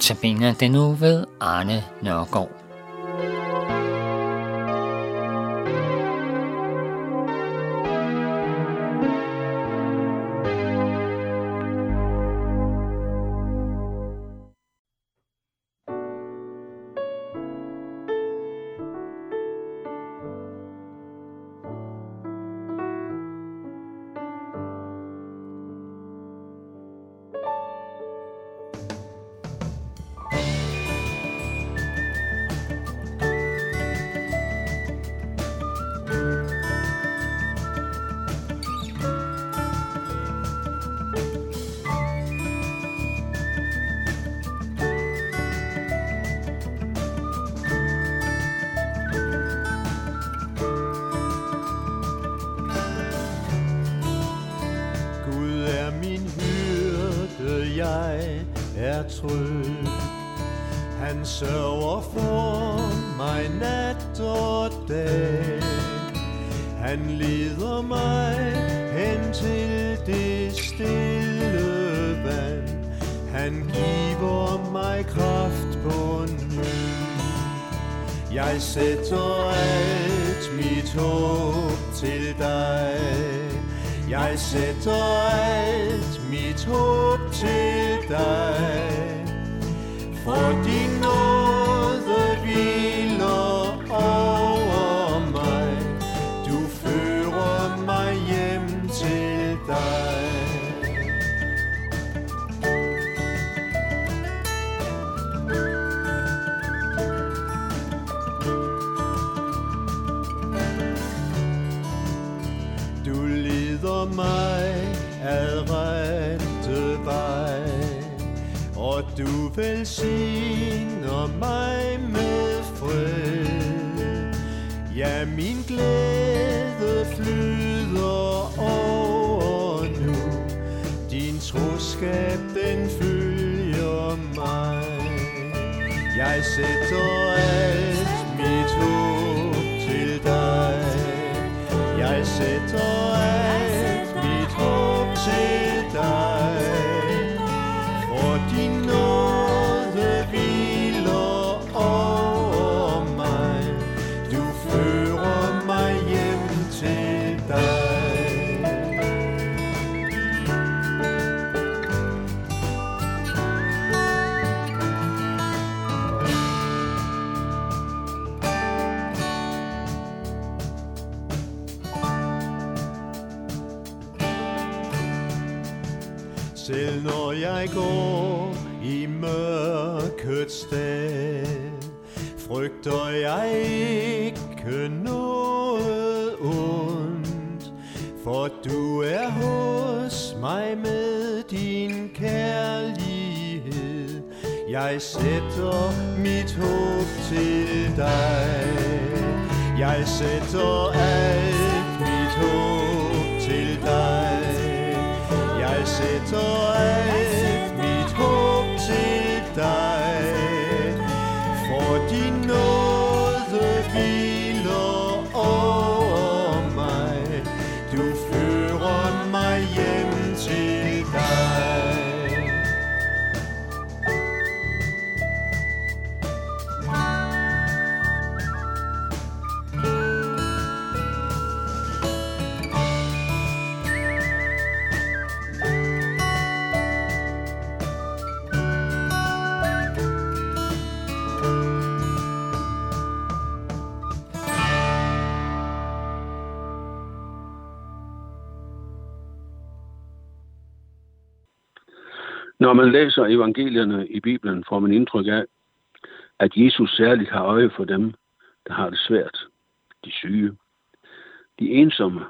Tabiner den nu ved Arne Nørgaard. Tryg. Han sørger for mig nat og dag. Han leder mig hen til det stille vand. Han giver mig kraft på ny. Jeg sætter alt mit håb til dig. Jeg sætter alt mit håb til dig. For din du velsigner mig med fred. Ja, min glæde flyder over nu, din troskab den følger mig. Jeg sætter alt mit håb til dig. Jeg sætter alt mørkets dal, frygter jeg ikke noget ondt, for du er hos mig med din kærlighed. Jeg sætter mit håb til dig. Jeg sætter alt mit håb til dig. Jeg sætter alt Når man læser evangelierne i Bibelen, får man indtryk af, at Jesus særligt har øje for dem, der har det svært. De syge, de ensomme,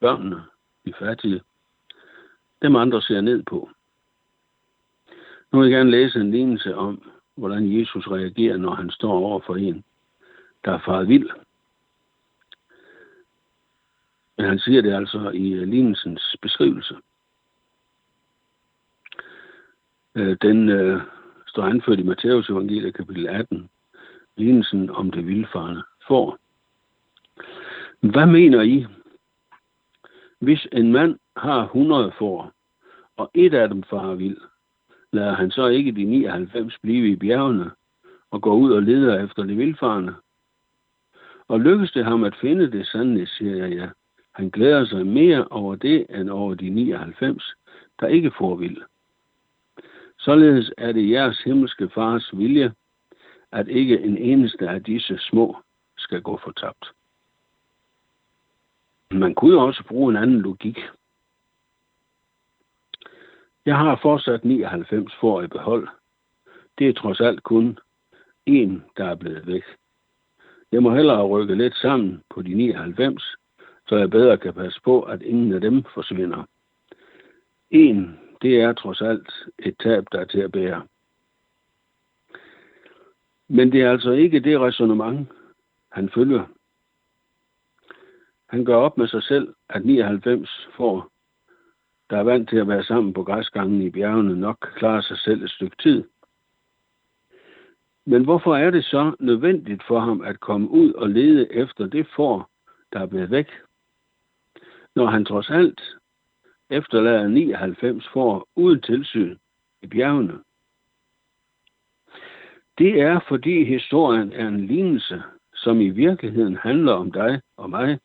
børnene, de fattige. Dem andre ser ned på. Nu vil jeg gerne læse en lignelse om, hvordan Jesus reagerer, når han står over for en, der er faret vild. Men han siger det altså i lignelsens beskrivelse. Øh, Den øh, står anført i Matteus evangeliet kapitel 18, lignelsen om det vildfarne får. Hvad mener I? Hvis en mand har 100 får, og et af dem farer vild, lader han så ikke de 99 blive i bjergene og går ud og leder efter det vildfarne. Og lykkes det ham at finde det sandelig, siger jeg ja. Han glæder sig mere over det, end over de 99, der ikke får vild. Således er det jeres himmelske fars vilje, at ikke en eneste af disse små skal gå fortabt. Man kunne jo også bruge en anden logik. Jeg har fortsat 99 for i behold. Det er trods alt kun en, der er blevet væk. Jeg må hellere rykke lidt sammen på de 99, så jeg bedre kan passe på, at ingen af dem forsvinder. En, det er trods alt et tab, der er til at bære. Men det er altså ikke det resonemang, han følger. Han gør op med sig selv, at 99 får, der er vant til at være sammen på græsgangen i bjergene, nok klarer sig selv et stykke tid. Men hvorfor er det så nødvendigt for ham at komme ud og lede efter det får, der er blevet væk? Når han trods alt efterlader 99 får uden tilsyn i bjergene. Det er, fordi historien er en lignelse, som i virkeligheden handler om dig og mig,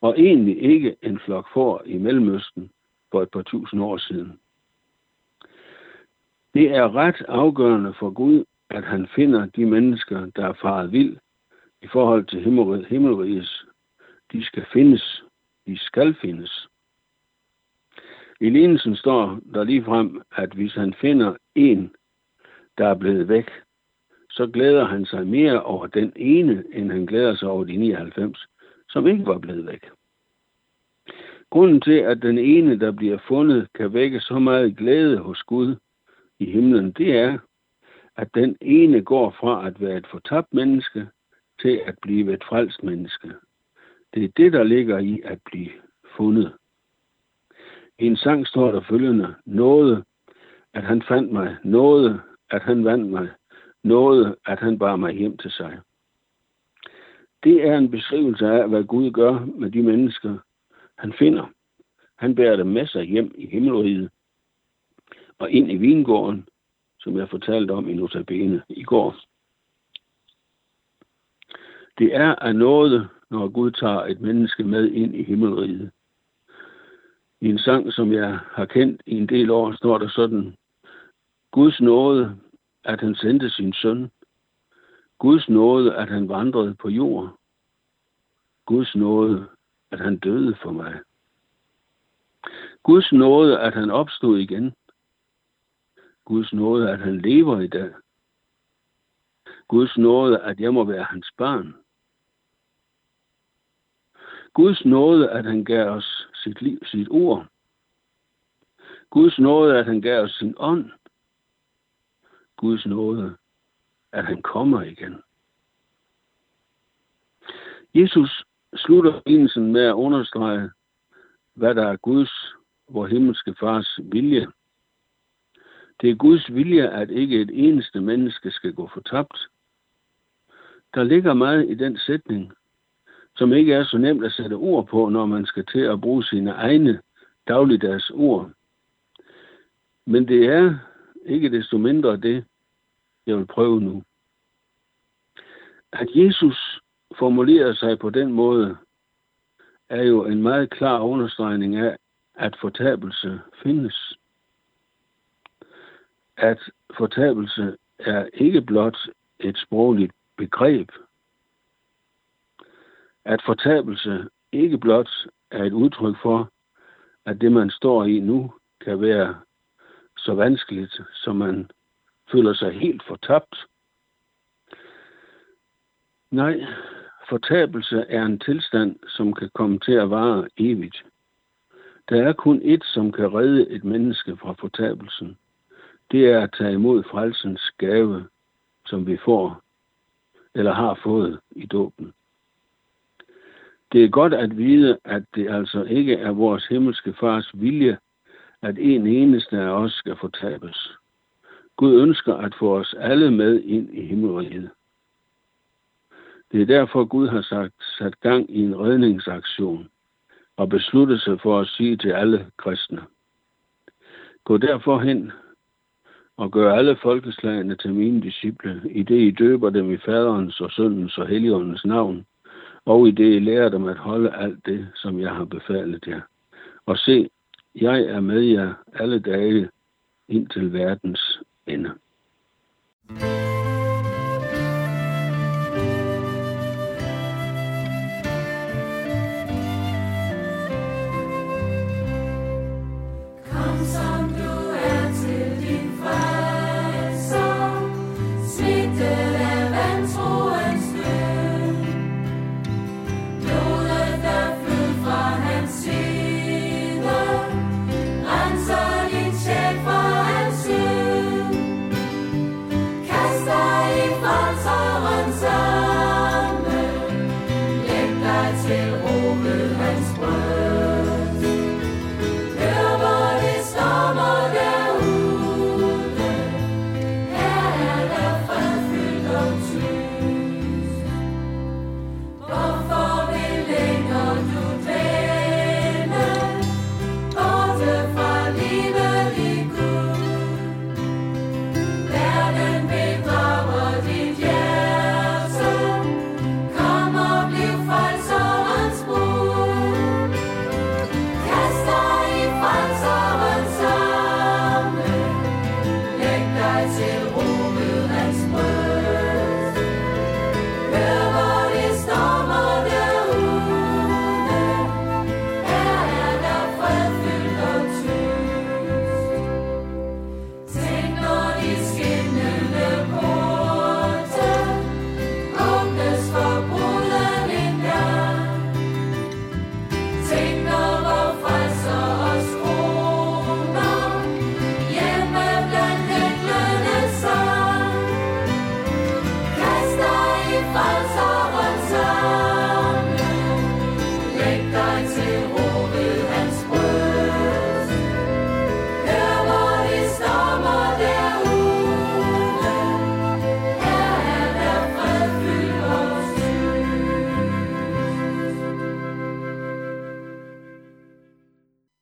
og egentlig ikke en flok får i Mellemøsten for et par tusind år siden. Det er ret afgørende for Gud, at han finder de mennesker, der er faret vild i forhold til himmelrigets. De skal findes. De skal findes. I lignelsen står der lige frem, at hvis han finder en, der er blevet væk, så glæder han sig mere over den ene, end han glæder sig over de 99, som ikke var blevet væk. Grunden til, at den ene, der bliver fundet, kan vække så meget glæde hos Gud i himlen, det er, at den ene går fra at være et fortabt menneske til at blive et frelst menneske. Det er det, der ligger i at blive fundet. I en sang står der følgende, noget, at han fandt mig, noget, at han vandt mig, noget, at han bar mig hjem til sig. Det er en beskrivelse af, hvad Gud gør med de mennesker, han finder. Han bærer dem med sig hjem i himmelriget og ind i vingården, som jeg fortalte om i Notabene i går. Det er af noget, når Gud tager et menneske med ind i himmelriget. I en sang, som jeg har kendt i en del år, står der sådan, Guds nåde, at han sendte sin søn. Guds nåde, at han vandrede på jord. Guds nåde, at han døde for mig. Guds nåde, at han opstod igen. Guds nåde, at han lever i dag. Guds nåde, at jeg må være hans barn. Guds nåde, at han gav os sit liv, sit ord. Guds nåde, at han gav os sin ånd. Guds nåde, at han kommer igen. Jesus slutter lignelsen med at understrege, hvad der er Guds, vor himmelske fars vilje. Det er Guds vilje, at ikke et eneste menneske skal gå fortabt. Der ligger meget i den sætning, som ikke er så nemt at sætte ord på, når man skal til at bruge sine egne dagligdags ord. Men det er ikke desto mindre det, jeg vil prøve nu. At Jesus formulerer sig på den måde, er jo en meget klar understregning af, at fortabelse findes. At fortabelse er ikke blot et sprogligt begreb. At fortabelse ikke blot er et udtryk for, at det, man står i nu, kan være så vanskeligt, som man føler sig helt fortabt. Nej, fortabelse er en tilstand, som kan komme til at vare evigt. Der er kun ét, som kan redde et menneske fra fortabelsen. Det er at tage imod frelsens gave, som vi får eller har fået i dåben. Det er godt at vide, at det altså ikke er vores himmelske fars vilje, at en eneste af os skal fortabes. Gud ønsker at få os alle med ind i himmelriget. Det er derfor, Gud har sagt, sat gang i en redningsaktion og besluttet sig for at sige til alle kristne. Gå derfor hen og gør alle folkeslagene til mine disciple, i det I døber dem i faderens og søndens og heligåndens navn, og i det I lærer dem at holde alt det, som jeg har befalet jer. Og se, jeg er med jer alle dage indtil verdens ende. Kom still